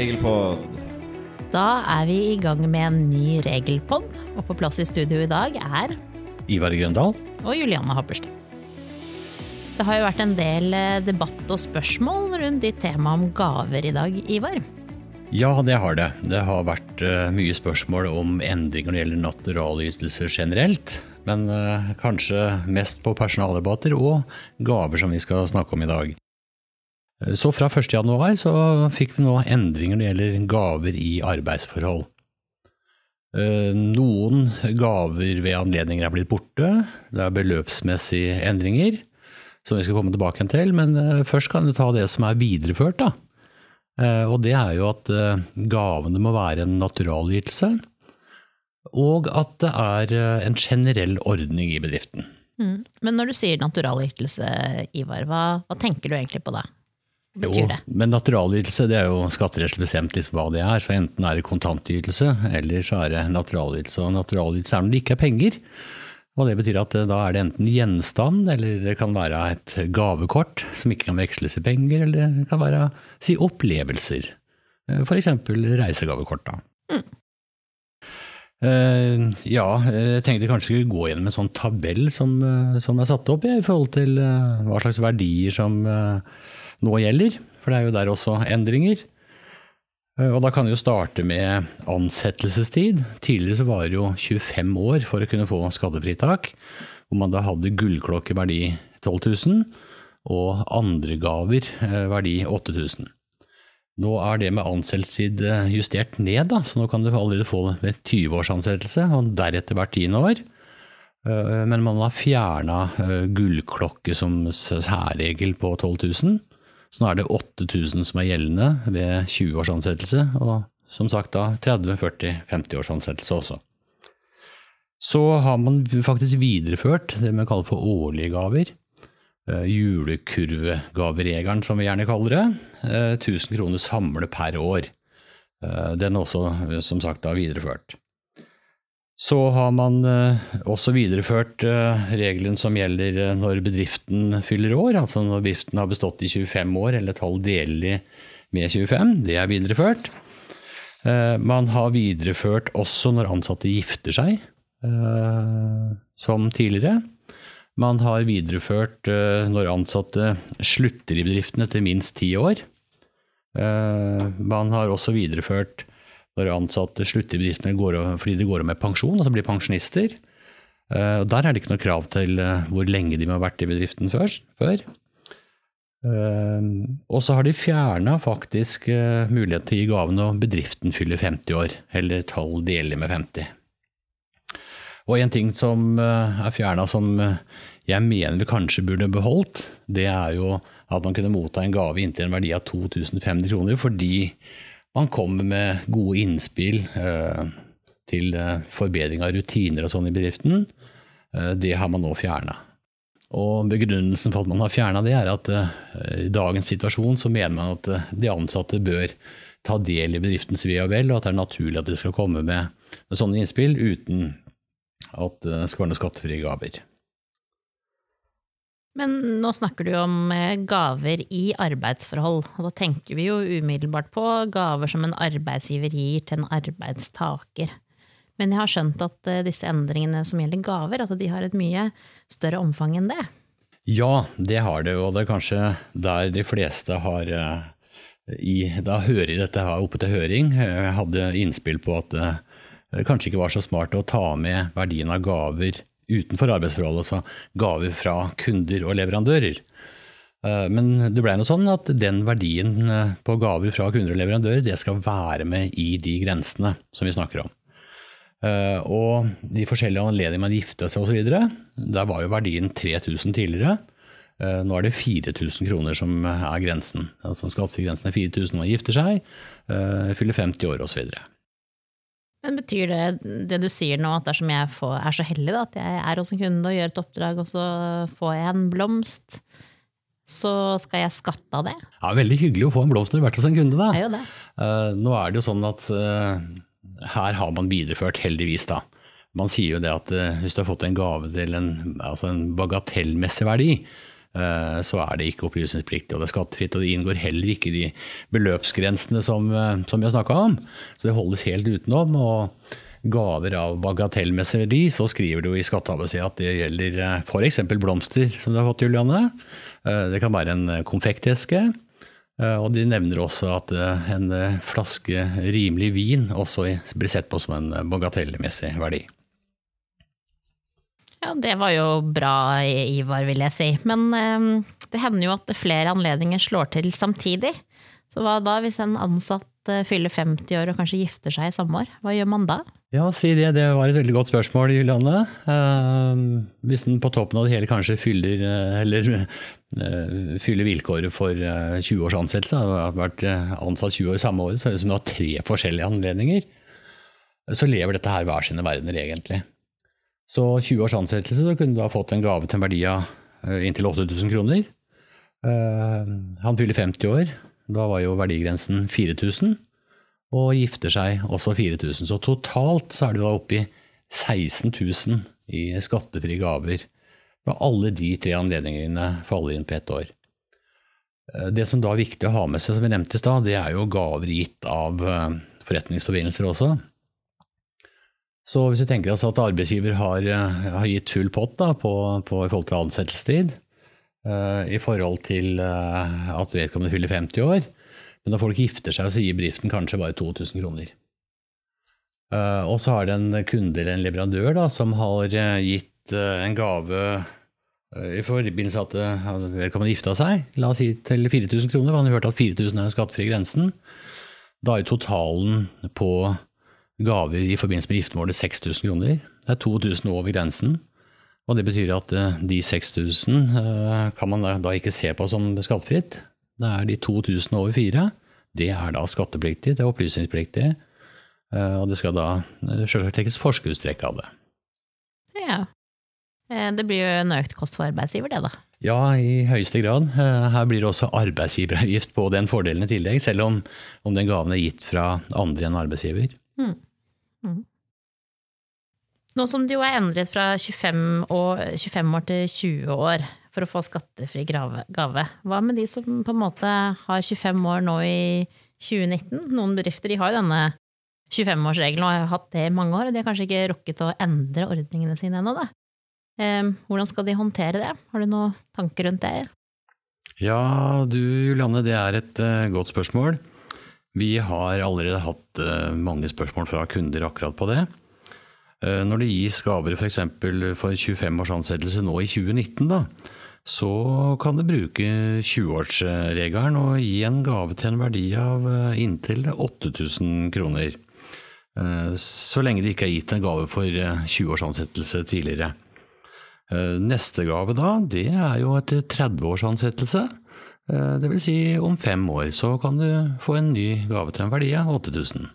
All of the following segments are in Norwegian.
Regelpod. Da er vi i gang med en ny regelpod, og på plass i studio i dag er Ivar Grøndal. og Julianne Happerstad. Det har jo vært en del eh, debatt og spørsmål rundt ditt tema om gaver i dag, Ivar. Ja, det har det. Det har vært eh, mye spørsmål om endringer når det gjelder naturalytelser generelt. Men eh, kanskje mest på personaldebatter og gaver som vi skal snakke om i dag. Så fra 1.1 så fikk vi nå endringer når det gjelder gaver i arbeidsforhold. Eh, Noen gaver ved anledninger er blitt borte. Det er beløpsmessige endringer som vi skal komme tilbake til. Men eh, først kan du ta det som er videreført. da. Eh, Og det er jo at gavene må være en naturalytelse, og at det er en generell ordning i bedriften. Mm. Men når du sier naturalytelse, Ivar, hva, hva tenker du egentlig på da? Betyr det? men naturalytelse det er jo skatterettslig bestemt liksom hva det er. Så enten er det kontantytelse, eller så er det naturalytelse. Og naturalytelse er når det ikke er penger. Og det betyr at eh, da er det enten gjenstand, eller det kan være et gavekort som ikke kan veksles i penger, eller det kan være si opplevelser. F.eks. For eksempel reisegavekort. da. Eh, ja, jeg tenkte kanskje vi skulle gå gjennom en sånn tabell som, eh, som er satt opp ja, i forhold til uh, hva slags verdier som eh, nå gjelder, for det er jo der også endringer. Eh, Og da kan vi jo starte med ansettelsestid. Tidligere så var det jo 25 år for å kunne få skadefritak. hvor man da hadde gullklokke verdi 12 000 og andre gaver eh, verdi 8000. Nå er det med ansettelsestid eh, justert ned, da, så nå kan du allerede få det ved 20 års ansettelse, og deretter hvert tiende år. Eh, Men man har fjerna gullklokke som særregel på 12 000. Så nå er det 8000 som er gjeldende ved 20 års ansettelse, og som sagt da 30, 40, 50 års ansettelse også. Så har man faktisk videreført det vi kaller for årlige gaver. Eh, Julekurvegaveregelen, som vi gjerne kaller det. Eh, 1000 kroner samle per år. Eh, Den er også, eh, som sagt, da videreført. Så har man eh, også videreført eh, regelen som gjelder eh, når bedriften fyller år, altså når bedriften har bestått i 25 år eller tall delelig med 25. Det er videreført. Man har videreført også når ansatte gifter seg, som tidligere. Man har videreført når ansatte slutter i bedriften etter minst ti år. Man har også videreført når ansatte slutter i bedriftene fordi de går av med pensjon, altså blir pensjonister. Eh, og Der er det ikke noe krav til eh, hvor lenge de må ha vært i bedriften før. Eh, Og så har de fjerna faktisk mulighet til å gi gave når bedriften fyller 50 år, eller tall deler med 50. Og en ting som er fjerna som jeg mener vi kanskje burde beholdt, det er jo at man kunne motta en gave inntil en verdi av 2500 kroner, fordi man kommer med gode innspill eh, til eh, forbedring av rutiner og sånn i bedriften. Eh, det har man nå fjerna. Og begrunnelsen for at man har fjerna det, er at i dagens situasjon så mener man at de ansatte bør ta del i bedriftens ve og vel, og at det er naturlig at de skal komme med sånne innspill uten at det skal være noen skattefrie gaver. Men nå snakker du om eh, gaver i arbeidsforhold, og da tenker vi jo umiddelbart på gaver som en arbeidsgiver gir til en arbeidstaker. Men jeg har skjønt at eh, disse endringene som gjelder gaver, at de har et mye større omfang enn det. Ja, det har det, og det er kanskje der de fleste har eh, i, Da hører dette her oppe til høring, Jeg hadde innspill på at det kanskje ikke var så smart å ta med verdien av gaver utenfor arbeidsforholdet, altså gaver fra kunder og leverandører. Eh, Men det ble noe sånn at den verdien eh, på gaver fra kunder og leverandører, det skal være med i de grensene som vi snakker om. Eh, Og de forskjellige anledningene man gifta seg osv., der var jo verdien 3000 tidligere. Nå er det 4000 kroner som er grensen. Altså skal opp til grensen er 4000 når man gifter seg, fyller 50 år osv. Men betyr det det du sier nå, at dersom jeg får, er så heldig da, at jeg er hos en kunde og gjør et oppdrag, og så får jeg en blomst, så skal jeg skatte av det? Ja, veldig hyggelig å få en blomst når du har vært hos en kunde. da. Det er jo det. Uh, Nå er det jo sånn at uh, her har man videreført, heldigvis da. Man sier jo det at uh, hvis du har fått en gave til en, altså en bagatellmessig verdi, så er det ikke opplysningspliktig og det er skattefritt. Og det inngår heller ikke de beløpsgrensene som, eh, som vi har snakka om. Så det holdes helt utenom. og gaver av bagatellmessig verdi, så skriver du i skatteavc at det gjelder f.eks. blomster, som du har fått, Julianne. Det kan være en konfekteske. Og de nevner også at en flaske rimelig vin også blir sett på som en bagatellmessig verdi. Ja, det var jo bra, Ivar, vil jeg si. Men eh, det hender jo at flere anledninger slår til samtidig. Så hva da hvis en ansatt eh, fyller 50 år og kanskje gifter seg i samme år? Hva gjør man da? Ja, si det. Det var et veldig godt spørsmål, Julianne. Uh, hvis den på toppen av det hele kanskje fyller, eller, uh, fyller vilkåret for uh, 20 års ansettelse, har vært ansatt 20 år samme år, så er det som du har tre forskjellige anledninger. Så lever dette her hver sine verdener, egentlig. Så 20 års ansettelse, så kunne du da fått en gave til en verdi av eh, inntil 8000 kroner. Eh, han fyller 50 år, da var jo verdigrensen 4000. Og gifter seg også 4000. Så totalt så er du da oppe i 16 000 i skattefrie gaver. Når alle de tre anledningene faller inn på ett år. Eh, det som da er viktig å ha med seg, som vi nevnte i stad, det er jo gaver gitt av forretningsforbindelser også. Så hvis vi tenker oss at arbeidsgiver har, eh, har gitt full pott da, på, på, forhold til ansettelsestid, uh, i forhold til uh, at vedkommende fyller 50 år, men når folk gifter seg, så gir bedriften kanskje bare 2000 kroner. Uh, og så har det en kunde eller en leverandør da, som har gitt en gave i forbindelse med at vedkommende gifta seg, la oss si til 4000 kroner, for han hørt at 4000 er den skattefrie grensen. Da er totalen på gaver i forbindelse med giftermålet 6000 kroner. Det er 2000 over grensen. Og det betyr at eh, de 6000 eh, kan man da ikke se på som skattefritt. Det er de 2000 over fire. Det er da skattepliktig, det er opplysningspliktig. Eh, og det skal da selvsagt trekkes forskuddstrekk av det. Ja. Det blir jo en økt kost for arbeidsgiver, det da? Ja, i høyeste grad. Her blir det også arbeidsgiveravgift på den fordelen i tillegg, selv om, om den gaven er gitt fra andre enn arbeidsgiver. Mm. Mm. Nå som det jo er endret fra 25 år, 25 år til 20 år for å få skattefri gave, hva med de som på en måte har 25 år nå i 2019? Noen bedrifter har jo denne 25-årsregelen og har hatt det i mange år, og de har kanskje ikke rukket å endre ordningene sine ennå, da. Hvordan skal de håndtere det? Har du noen tanker rundt det? Ja, du Julianne, det er et uh, godt spørsmål. Vi har allerede hatt eh, mange spørsmål fra kunder akkurat på det. Eh, når det gis gaver f.eks. For, for 25 års ansettelse nå i 2019, da, så kan du bruke 20-årsregelen og gi en gave til en verdi av eh, inntil 8000 kroner. Så lenge det ikke er gitt en gave for 20 års ansettelse tidligere. Neste gave da, det er jo etter 30 års ansettelse. Eh, det vil si om fem år så kan du få en ny gave til en verdi av 8000.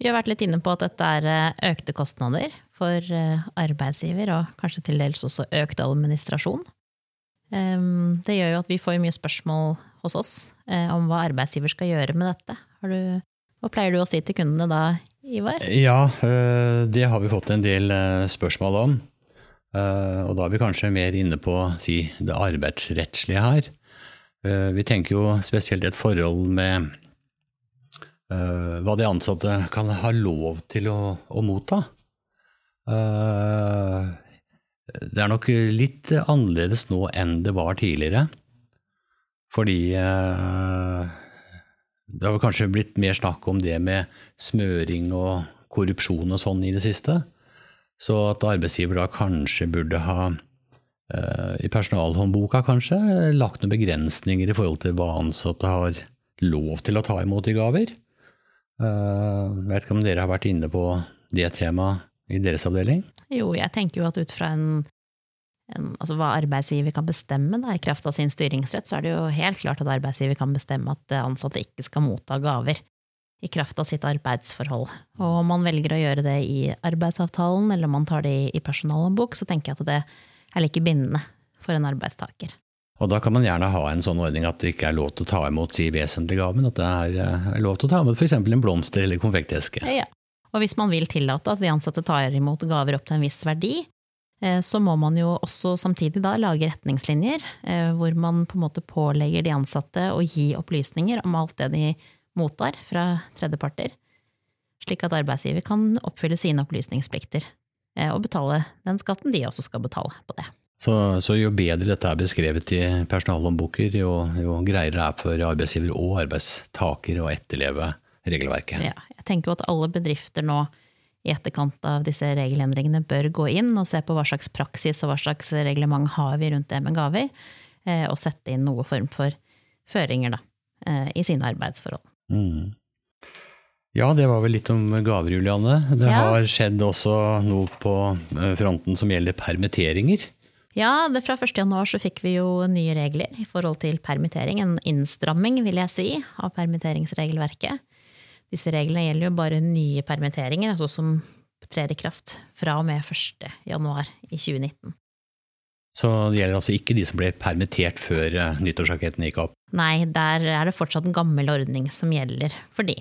Vi har vært litt inne på at dette er eh, økte kostnader for eh, arbeidsgiver, og kanskje til dels også økt administrasjon. Ehm, det gjør jo at vi får mye spørsmål hos oss om hva arbeidsgiver skal gjøre med dette. Du, hva pleier du å si til kundene da, Ivar? Ja, det har vi fått en del spørsmål om. Eh, og da er vi kanskje mer inne på si, det arbeidsrettslige her. Eh, vi tenker jo spesielt et forhold med eh, hva de ansatte kan ha lov til å, å motta. Det er nok litt annerledes nå enn det var tidligere. Fordi det har kanskje blitt mer snakk om det med smøring og korrupsjon og sånn i det siste. Så at arbeidsgiver da kanskje burde ha, uh, i personalhåndboka kanskje, lagt noen begrensninger i forhold til hva ansatte har lov til å ta imot i gaver. Jeg vet ikke om dere har vært inne på det temaet i deres avdeling? Jo, jeg tenker jo at ut fra en, en, altså hva arbeidsgiver kan bestemme da, i kraft av sin styringsrett, så er det jo helt klart at arbeidsgiver kan bestemme at ansatte ikke skal motta gaver i kraft av sitt arbeidsforhold. Og om man velger å gjøre det i arbeidsavtalen, eller om man tar det i personalhåndbok, så tenker jeg at det er like bindende for en arbeidstaker. Og da kan man gjerne ha en sånn ordning at det ikke er lov til å ta imot si vesentlig gave, men at det er eh, lov til å ta imot f.eks. en blomster eller konfekteske. Ja, og hvis man vil tillate at de ansatte tar imot gaver opp til en viss verdi, Eh, så må man jo også samtidig da lage retningslinjer eh, hvor man på en måte pålegger de ansatte å gi opplysninger om alt det de mottar fra tredjeparter, slik at arbeidsgiver kan oppfylle sine opplysningsplikter eh, og betale den skatten de også skal betale på det. Så, så jo bedre dette er beskrevet i personalhåndboker, jo, jo greiere det er for arbeidsgiver og arbeidstaker å etterleve regelverket. Ja, jeg tenker at alle bedrifter nå i etterkant av disse regelendringene bør gå inn og se på hva slags praksis og hva slags reglement har vi rundt det med gaver, eh, og sette inn noe form for føringer da, eh, i sine arbeidsforhold. Mm. Ja, det var vel litt om gaver, Julianne. Det Ja. har skjedd også noe på eh, fronten som gjelder permitteringer. Ja, det fra 1. januar så fikk vi jo nye regler i forhold til permittering. En innstramming, vil jeg si, av permitteringsregelverket. Disse reglene gjelder jo bare nye permitteringer, altså som trer i kraft fra og med 1. januar i 2019. Så det gjelder altså ikke de som ble permittert før eh, nyttårsraketten gikk opp. Nei, der er det fortsatt en gammel ordning som gjelder for de.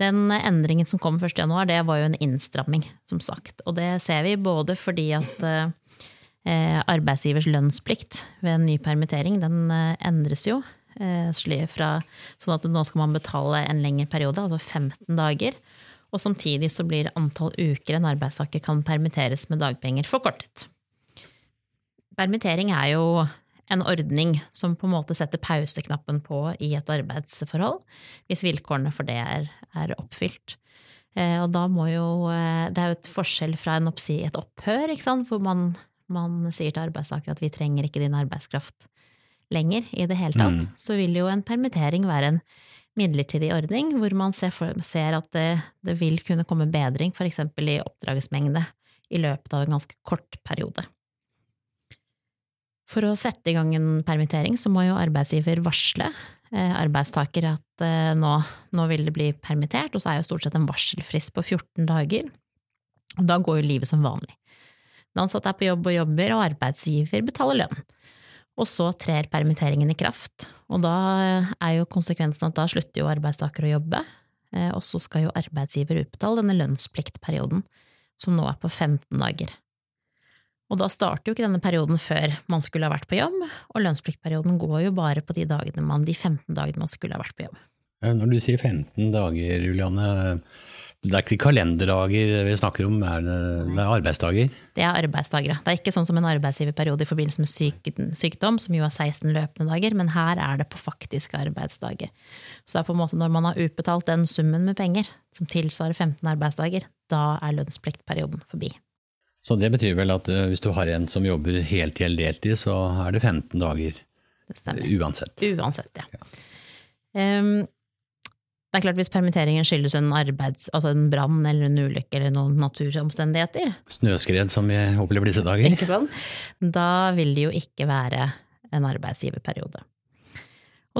Den endringen som kom 1. januar, det var jo en innstramming, som sagt. Og det ser vi både fordi at eh, arbeidsgivers lønnsplikt ved en ny permittering, den eh, endres jo. Eh, fra, sånn at nå skal man betale en lengre periode, altså 15 dager. Og samtidig så blir antall uker en arbeidstaker kan permitteres med dagpenger, forkortet. Permittering er jo en ordning som på en måte setter pauseknappen på i et arbeidsforhold, hvis vilkårene for det er, er oppfylt. Eh, og da må jo eh, Det er jo et forskjell fra en oppsi, et opphør, hvor man, man sier til arbeidstaker at vi trenger ikke din arbeidskraft lenger i det hele tatt. Mm. Så vil jo en permittering være en midlertidig ordning hvor man ser, for, ser at det, det vil kunne komme bedring, f.eks. i oppdragsmengde, i løpet av en ganske kort periode. For å sette i gang en permittering, så må jo arbeidsgiver varsle eh, arbeidstaker at eh, nå, nå vil det bli permittert, og så er jo stort sett en varselfrist på 14 dager. Og da går jo livet som vanlig. Den ansatte er på jobb og jobber, og arbeidsgiver betaler lønn. Og så trer permitteringen i kraft, og da er jo konsekvensen at da slutter jo arbeidstaker å jobbe, eh, og så skal jo arbeidsgiver utbetale denne lønnspliktperioden, som nå er på 15 dager. Og da starter jo ikke denne perioden før man skulle ha vært på jobb, og lønnspliktperioden går jo bare på de, dagene man, de 15 dagene man skulle ha vært på jobb. Når du sier 15 dager, Juliane, det er ikke kalenderdager vi snakker om, er det, er arbeidsdager? Det er arbeidsdager. Det er ikke sånn som en arbeidsgiverperiode i forbindelse med syk, sykdom, som jo er 16 løpende dager, men her er det på faktiske arbeidsdager. Så det er på en måte når man har utbetalt den summen med penger, som tilsvarer 15 arbeidsdager, da er lønnspliktperioden forbi. Så det betyr vel at eh, hvis du har en som jobber heltid eller deltid, så er det 15 dager Det uansett. Uansett, ja. Ehm, det er klart Hvis permitteringen skyldes en, arbeids, altså en brann eller en ulykke eller noen naturomstendigheter, Snøskred som vi opplever disse dager. ikke sånn, da vil det jo ikke være en arbeidsgiverperiode.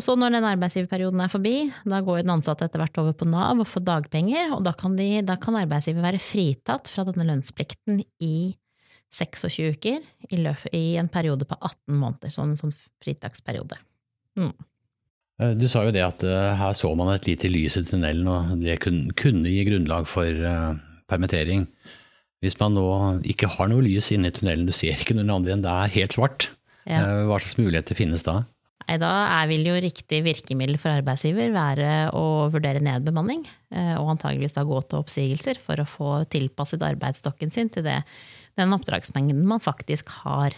Og så når den arbeidsgiverperioden er forbi, da går den ansatte etter hvert over på Nav og får dagpenger, og da kan, de, da kan arbeidsgiver være fritatt fra denne lønnsplikten i 26 uker i, løp, i en periode på 18 måneder, sånn sånn fritaksperiode. Mm. Eh, Du sa jo det at eh, her så man et lite lys i tunnelen, og det kunne, kunne gi grunnlag for uh, permittering. Hvis man nå ikke har noe lys inne i tunnelen, du ser ikke noen andre enn det er helt svart, Ja. uh, hva slags muligheter finnes da? Nei, da vil jo riktig virkemiddel for arbeidsgiver være å vurdere nedbemanning, eh, og antageligvis da gå til oppsigelser for å få tilpasset arbeidsstokken sin til det, den oppdragsmengden man faktisk har.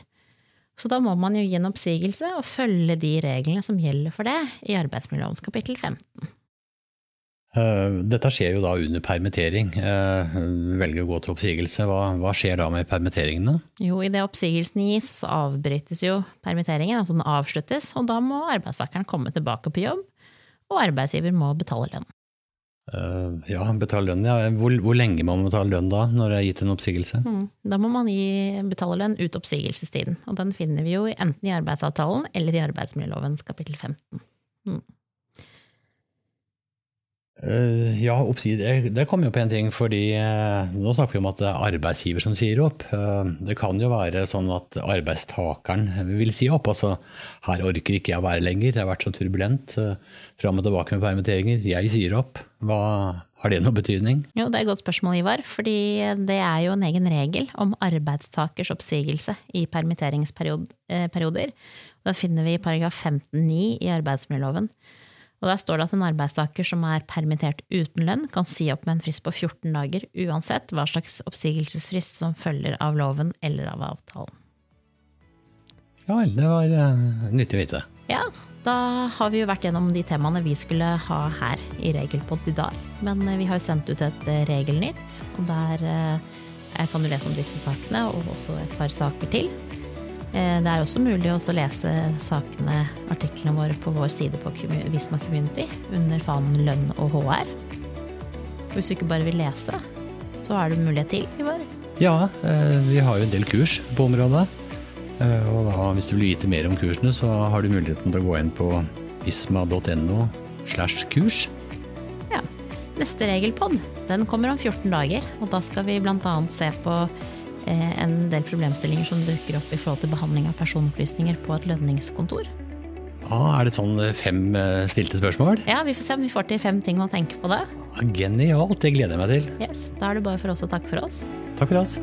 Så da må man jo gi en oppsigelse og følge de reglene som gjelder for det i arbeidsmiljølovens kapittel 15. Eh, Dette skjer jo da under permittering. Eh, Velger å gå til oppsigelse. Hva, hva skjer da med permitteringene? Jo, idet oppsigelsen gis, så avbrytes jo permitteringen, altså den avsluttes, og da må arbeidstakeren komme tilbake på jobb, og arbeidsgiver må betale lønn. Eh, Ja, betale lønn, ja. Hvor, hvor lenge må man betale lønn da, når det er gitt en oppsigelse? Mm. Da må man gi, betale lønn ut oppsigelsestiden, og den finner vi jo enten i arbeidsavtalen eller i arbeidsmiljølovens kapittel 15. Eh, ja, oppsider det, kommer jo på en ting, fordi eh, nå snakker vi om at det er arbeidsgiver som sier opp. Eh, det kan jo være sånn at arbeidstakeren vil si opp. Altså, her orker ikke jeg å være lenger, det har vært så turbulent. Uh, Fram og tilbake med permitteringer. Jeg sier opp. Hva, har det noe betydning? Jo, det er et godt spørsmål, Ivar. Fordi det er jo en egen regel om arbeidstakers oppsigelse i permitteringsperioder. Da finner vi i paragraf 15-9 i arbeidsmiljøloven. Og Der står det at en arbeidstaker som er permittert uten lønn, kan si opp med en frist på 14 dager, uansett hva slags oppsigelsesfrist som følger av loven eller av avtalen. Ja vel, det var uh, nyttig å vite. Ja, da har vi jo vært gjennom de temaene vi skulle ha her i Regelpod i dag. Men eh, vi har jo sendt ut et eh, regelnytt, og der eh, kan du lese om disse sakene, og også et par saker til. Eh, Det er også mulig å lese sakene, artiklene våre på vår side på Visma Community under fanen lønn og HR. Hvis du ikke bare vil lese, så har du mulighet til, Ivar. Ja, eh, vi har jo en del kurs på området. Eh, Og da, hvis du vil vite mer om kursene, så har du muligheten til å gå inn på visma.no slash kurs. Ja. Neste regelpod den kommer om 14 dager, og da skal vi bl.a. se på en del problemstillinger som dukker opp i forhold til behandling av personopplysninger på et lønningskontor. Ah, er det sånn eh, fem eh, stilte spørsmål? Ja, Vi får se om vi får til fem ting å tenke på det. Genialt, det gleder jeg meg til. Yes, Da er det bare for oss å takke for oss. Takk for oss.